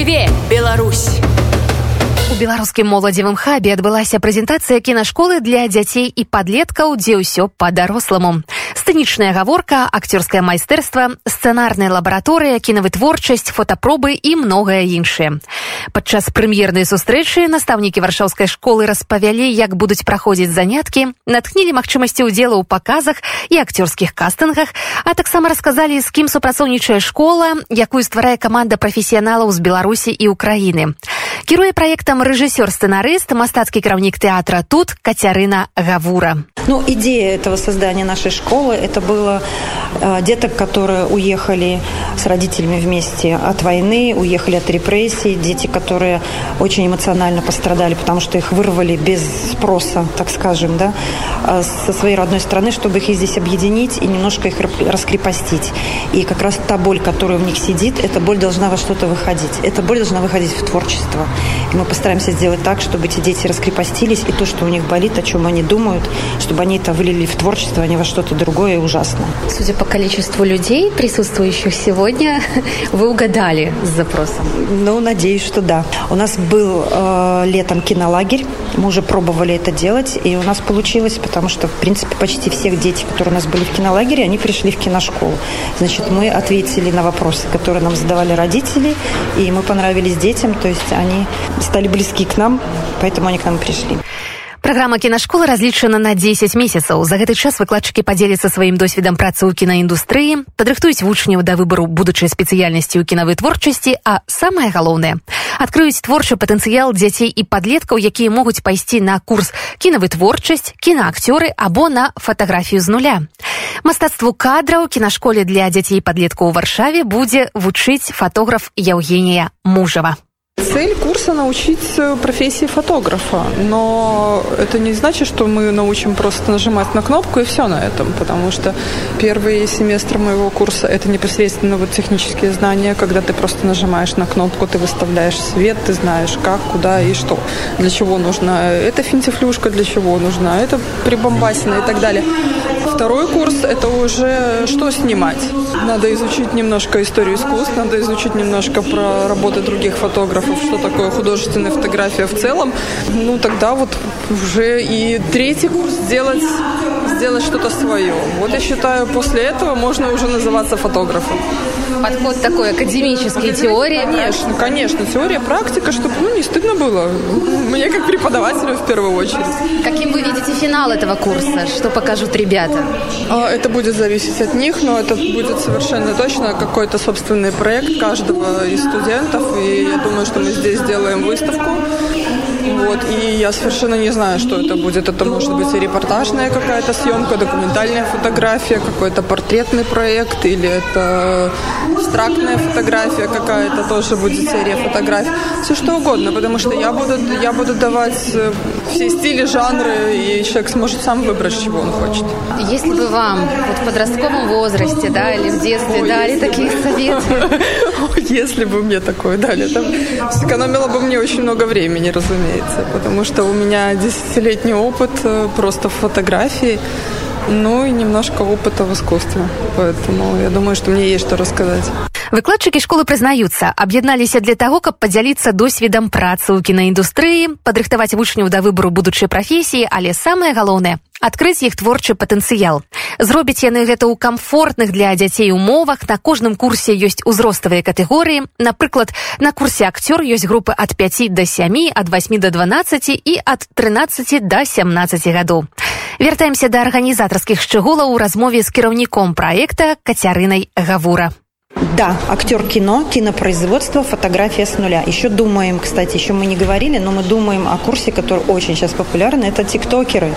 Жыве, Беларусь! У беларускім моладзевым хабе адбылася прэзентацыя кінашколы для дзяцей і падлеткаў, дзе ўсё па-даросламу. Сцэнічная гаворка, акцёрскае майстэрства, сцэнарная лабараторыя, кінавытворчасць, фотапробы і многае іншае. Падчас прэм'ернай сустрэчы настаўнікі варшаўскай школы распавялі, як будуць праходзіць заняткі, натхнілі магчымасці ўдзелу ў паказах і акцёрскіх кастынгах, а таксама расказалі, з кім супрацоўнічае школа, якую стварае каманда прафесіяналаў з Беларусі і Украіны. Кіруе праектам рэжысёр-сцэнарыст, мастацкі кіраўнік тэатра тут Кацярына Гавура. Ну, идея этого создания нашей школы, это было э, деток, которые уехали с родителями вместе от войны, уехали от репрессий, дети, которые очень эмоционально пострадали, потому что их вырвали без спроса, так скажем, да, со своей родной страны, чтобы их здесь объединить и немножко их раскрепостить. И как раз та боль, которая в них сидит, эта боль должна во что-то выходить. Эта боль должна выходить в творчество. И мы постараемся сделать так, чтобы эти дети раскрепостились, и то, что у них болит, о чем они думают, чтобы они это вылили в творчество, а не во что-то другое и ужасное. Судя по количеству людей, присутствующих сегодня, вы угадали с запросом. Ну, надеюсь, что да. У нас был э, летом кинолагерь, мы уже пробовали это делать, и у нас получилось, потому что, в принципе, почти всех дети, которые у нас были в кинолагере, они пришли в киношколу. Значит, мы ответили на вопросы, которые нам задавали родители, и мы понравились детям, то есть они стали близки к нам, поэтому они к нам пришли. Праграма кінашколы разлічана на 10 месяцаў. За гэты час выкладчыкі падзеляцца сваім досведам працы ў кінаіндустрыі, падрыхтуюць вучняў да выбару будучай спецыяльнасці ў кінавытворчасці, а самае галоўнае адкрыюць творчы патэнцыял дзяцей і падлеткаў, якія могуць пайсці на курс кінавытворчасць, кінаакцёры або на фатаграфію з нуля. Мастацтву кадраў кінашколе для дзяцей і падлеткаў у варшаве будзе вучыць фатограф Яўгенія Мужава. Цель курса научить профессии фотографа, но это не значит, что мы научим просто нажимать на кнопку и все на этом, потому что первый семестр моего курса это непосредственно вот технические знания, когда ты просто нажимаешь на кнопку, ты выставляешь свет, ты знаешь как, куда и что, для чего нужна эта финтифлюшка, для чего нужна это прибамбасина и так далее. Второй курс это уже что снимать. Надо изучить немножко историю искусств, надо изучить немножко про работы других фотографов, что такое художественная фотография в целом, ну тогда вот уже и третий курс сделать, сделать что-то свое. Вот я считаю, после этого можно уже называться фотографом. Подход такой академический, теория. Конечно, конечно, теория, практика, чтобы ну, не стыдно было. Мне как преподавателю в первую очередь. Каким вы видите финал этого курса? Что покажут ребята? А, это будет зависеть от них, но это будет совершенно точно какой-то собственный проект каждого из студентов. И я думаю, что мы здесь сделаем выставку. Вот, и я совершенно не знаю, что это будет. Это может быть и репортажная какая-то съемка, документальная фотография, какой-то портретный проект, или это абстрактная фотография какая-то, тоже будет серия фотографий. Все что угодно, потому что я буду, я буду давать э, все стили, жанры, и человек сможет сам выбрать, чего он хочет. Если бы вам вот в подростковом возрасте, да, или в детстве Ой, дали такие советы? Если бы мне такое дали, это сэкономило бы мне очень много времени, разумеется, потому что у меня десятилетний опыт э, просто в фотографии, ну и немножко опыта в искусстве. Поэтому я думаю, что мне есть что рассказать. Выкладчыкі школы прызнаюцца, аб'ядналіся для таго, каб падзяліцца досведам працы ў кінаіндустрыі, падрыхтаваць вучняў да выбару будучай прафесіі, але самае галоўнае адкрыць іх творчы патэнцыял. Зробіць яны гэта ў камфортных для дзяцей умовах, на кожным курсе ёсць узроставыя катэгорыі. Напрыклад, на курсе акцёр ёсць групы ад 5 да 7, ад 8 до 12 і ад 13 до 17 гадоў. Вяртаемся да арганізатарскіх шчыгулаў у размове з кіраўніком праекта Кацярынай Гавура. Да, актер кино, кинопроизводство, фотография с нуля. Еще думаем, кстати, еще мы не говорили, но мы думаем о курсе, который очень сейчас популярен. Это тиктокеры.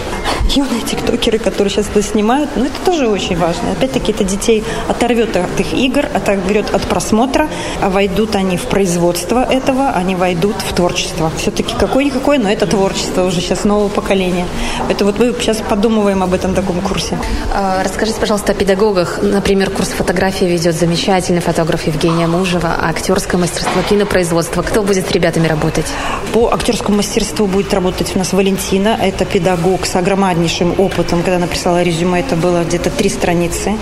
Юные тиктокеры, которые сейчас это снимают. Но это тоже очень важно. Опять-таки, это детей оторвет от их игр, оторвет от просмотра. А войдут они в производство этого, они войдут в творчество. Все-таки какое-никакое, но это творчество уже сейчас нового поколения. Это вот мы сейчас подумываем об этом таком курсе. А, расскажите, пожалуйста, о педагогах. Например, курс фотографии ведет замечательный фотограф Евгения Мужева, а актерское мастерство, кинопроизводство. Кто будет с ребятами работать? По актерскому мастерству будет работать у нас Валентина. Это педагог с огромнейшим опытом. Когда она прислала резюме, это было где-то три страницы.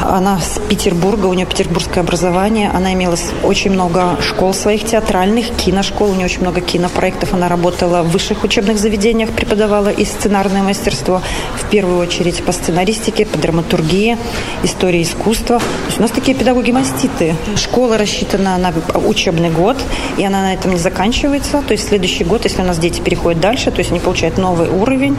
Она с Петербурга, у нее петербургское образование. Она имела очень много школ своих театральных, киношкол. У нее очень много кинопроектов. Она работала в высших учебных заведениях, преподавала и сценарное мастерство. В первую очередь по сценаристике, по драматургии, истории искусства. То есть у нас такие педагоги-маститы. Школа рассчитана на учебный год, и она на этом не заканчивается. То есть следующий год, если у нас дети переходят дальше, то есть они получают новый уровень,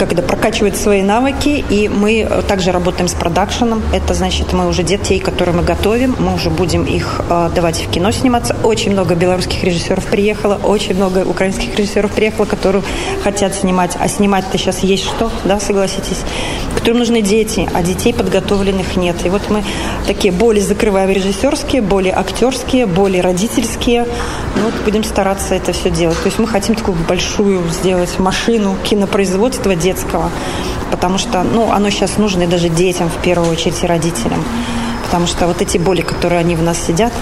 как это прокачивают свои навыки, и мы также работаем с продакшеном. Это значит, мы уже детей, которые мы готовим, мы уже будем их э, давать в кино сниматься. Очень много белорусских режиссеров приехало, очень много украинских режиссеров приехало, которые хотят снимать. А снимать-то сейчас есть что, да, согласитесь? Которым нужны дети, а детей подготовленных нет. И вот мы такие более закрываем режиссерские, более актерские, более родительские. Ну, вот будем стараться это все делать. То есть мы хотим такую большую сделать машину кинопроизводства детского, потому что, ну, оно сейчас нужно и даже детям в первую очередь и родителям потому что вот эти боли, которые они в нас сидят,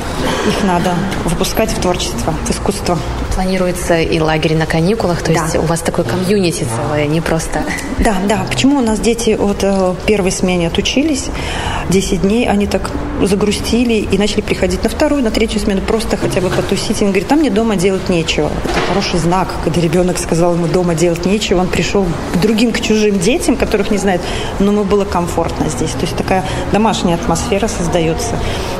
их надо выпускать в творчество, в искусство. Планируется и лагерь на каникулах, то да. есть у вас такой комьюнити целое, не просто... Да, да. Почему у нас дети от э, первой смены отучились, 10 дней, они так загрустили и начали приходить на вторую, на третью смену, просто хотя бы потусить. И он говорит, там мне дома делать нечего. Это хороший знак, когда ребенок сказал ему дома делать нечего, он пришел к другим, к чужим детям, которых не знает, но ему было комфортно здесь. То есть такая домашняя атмосфера создается,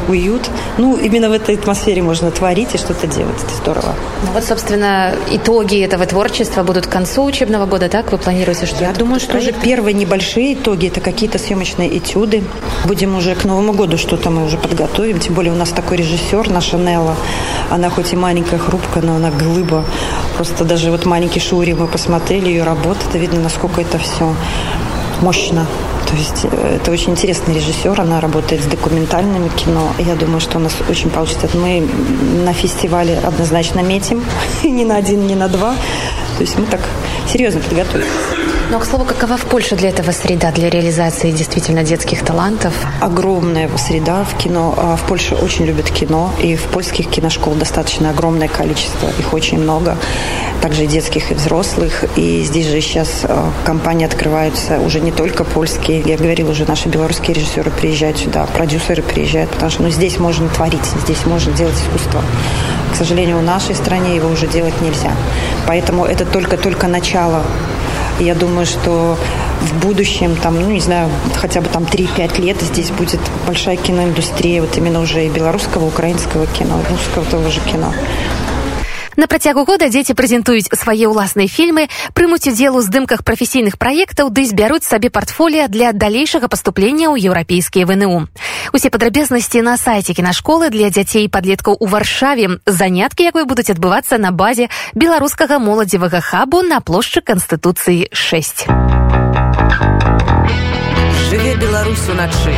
уют. Ну, именно в этой атмосфере можно творить и что-то делать. Это здорово. Ну вот, собственно, итоги этого творчества будут к концу учебного года, так? Вы планируете что-то? Я думаю, что уже первые небольшие итоги, это какие-то съемочные этюды. Будем уже к Новому году что-то мы уже подготовим. Тем более у нас такой режиссер, наша Нелла. Она хоть и маленькая, хрупкая, но она глыба. Просто даже вот маленький Шури мы посмотрели ее работу, это видно, насколько это все мощно. То есть э, это очень интересный режиссер, она работает с документальным кино. Я думаю, что у нас очень получится. Мы на фестивале однозначно метим, ни на один, ни на два. То есть мы так серьезно подготовились. Но, к слову, какова в Польше для этого среда, для реализации действительно детских талантов? Огромная среда в кино. А в Польше очень любят кино, и в польских киношкол достаточно огромное количество, их очень много. Также и детских, и взрослых. И здесь же сейчас а, компании открываются уже не только польские. Я говорила уже, наши белорусские режиссеры приезжают сюда, продюсеры приезжают, потому что ну, здесь можно творить, здесь можно делать искусство. К сожалению, в нашей стране его уже делать нельзя. Поэтому это только-только начало я думаю, что в будущем, там, ну, не знаю, хотя бы там 3-5 лет здесь будет большая киноиндустрия, вот именно уже и белорусского, украинского кино, русского того же кино. На працягу года дзеці прэзентуюць свае ўласныя фільмы, прымуць удзел у здымках прафесійных праектаў ды збяруць сабе партфоліа для далейшага паступлення ў еўрапейскія ВНУ. Усе падрабязнасці на сайце кінашколы для дзяцей і падлеткаў у варшаве. Заняткі, якой будуць адбывацца на базе беларускага моладзевага хабу на плошчы канстытуцыі 6. Жыве Беларусь уначы.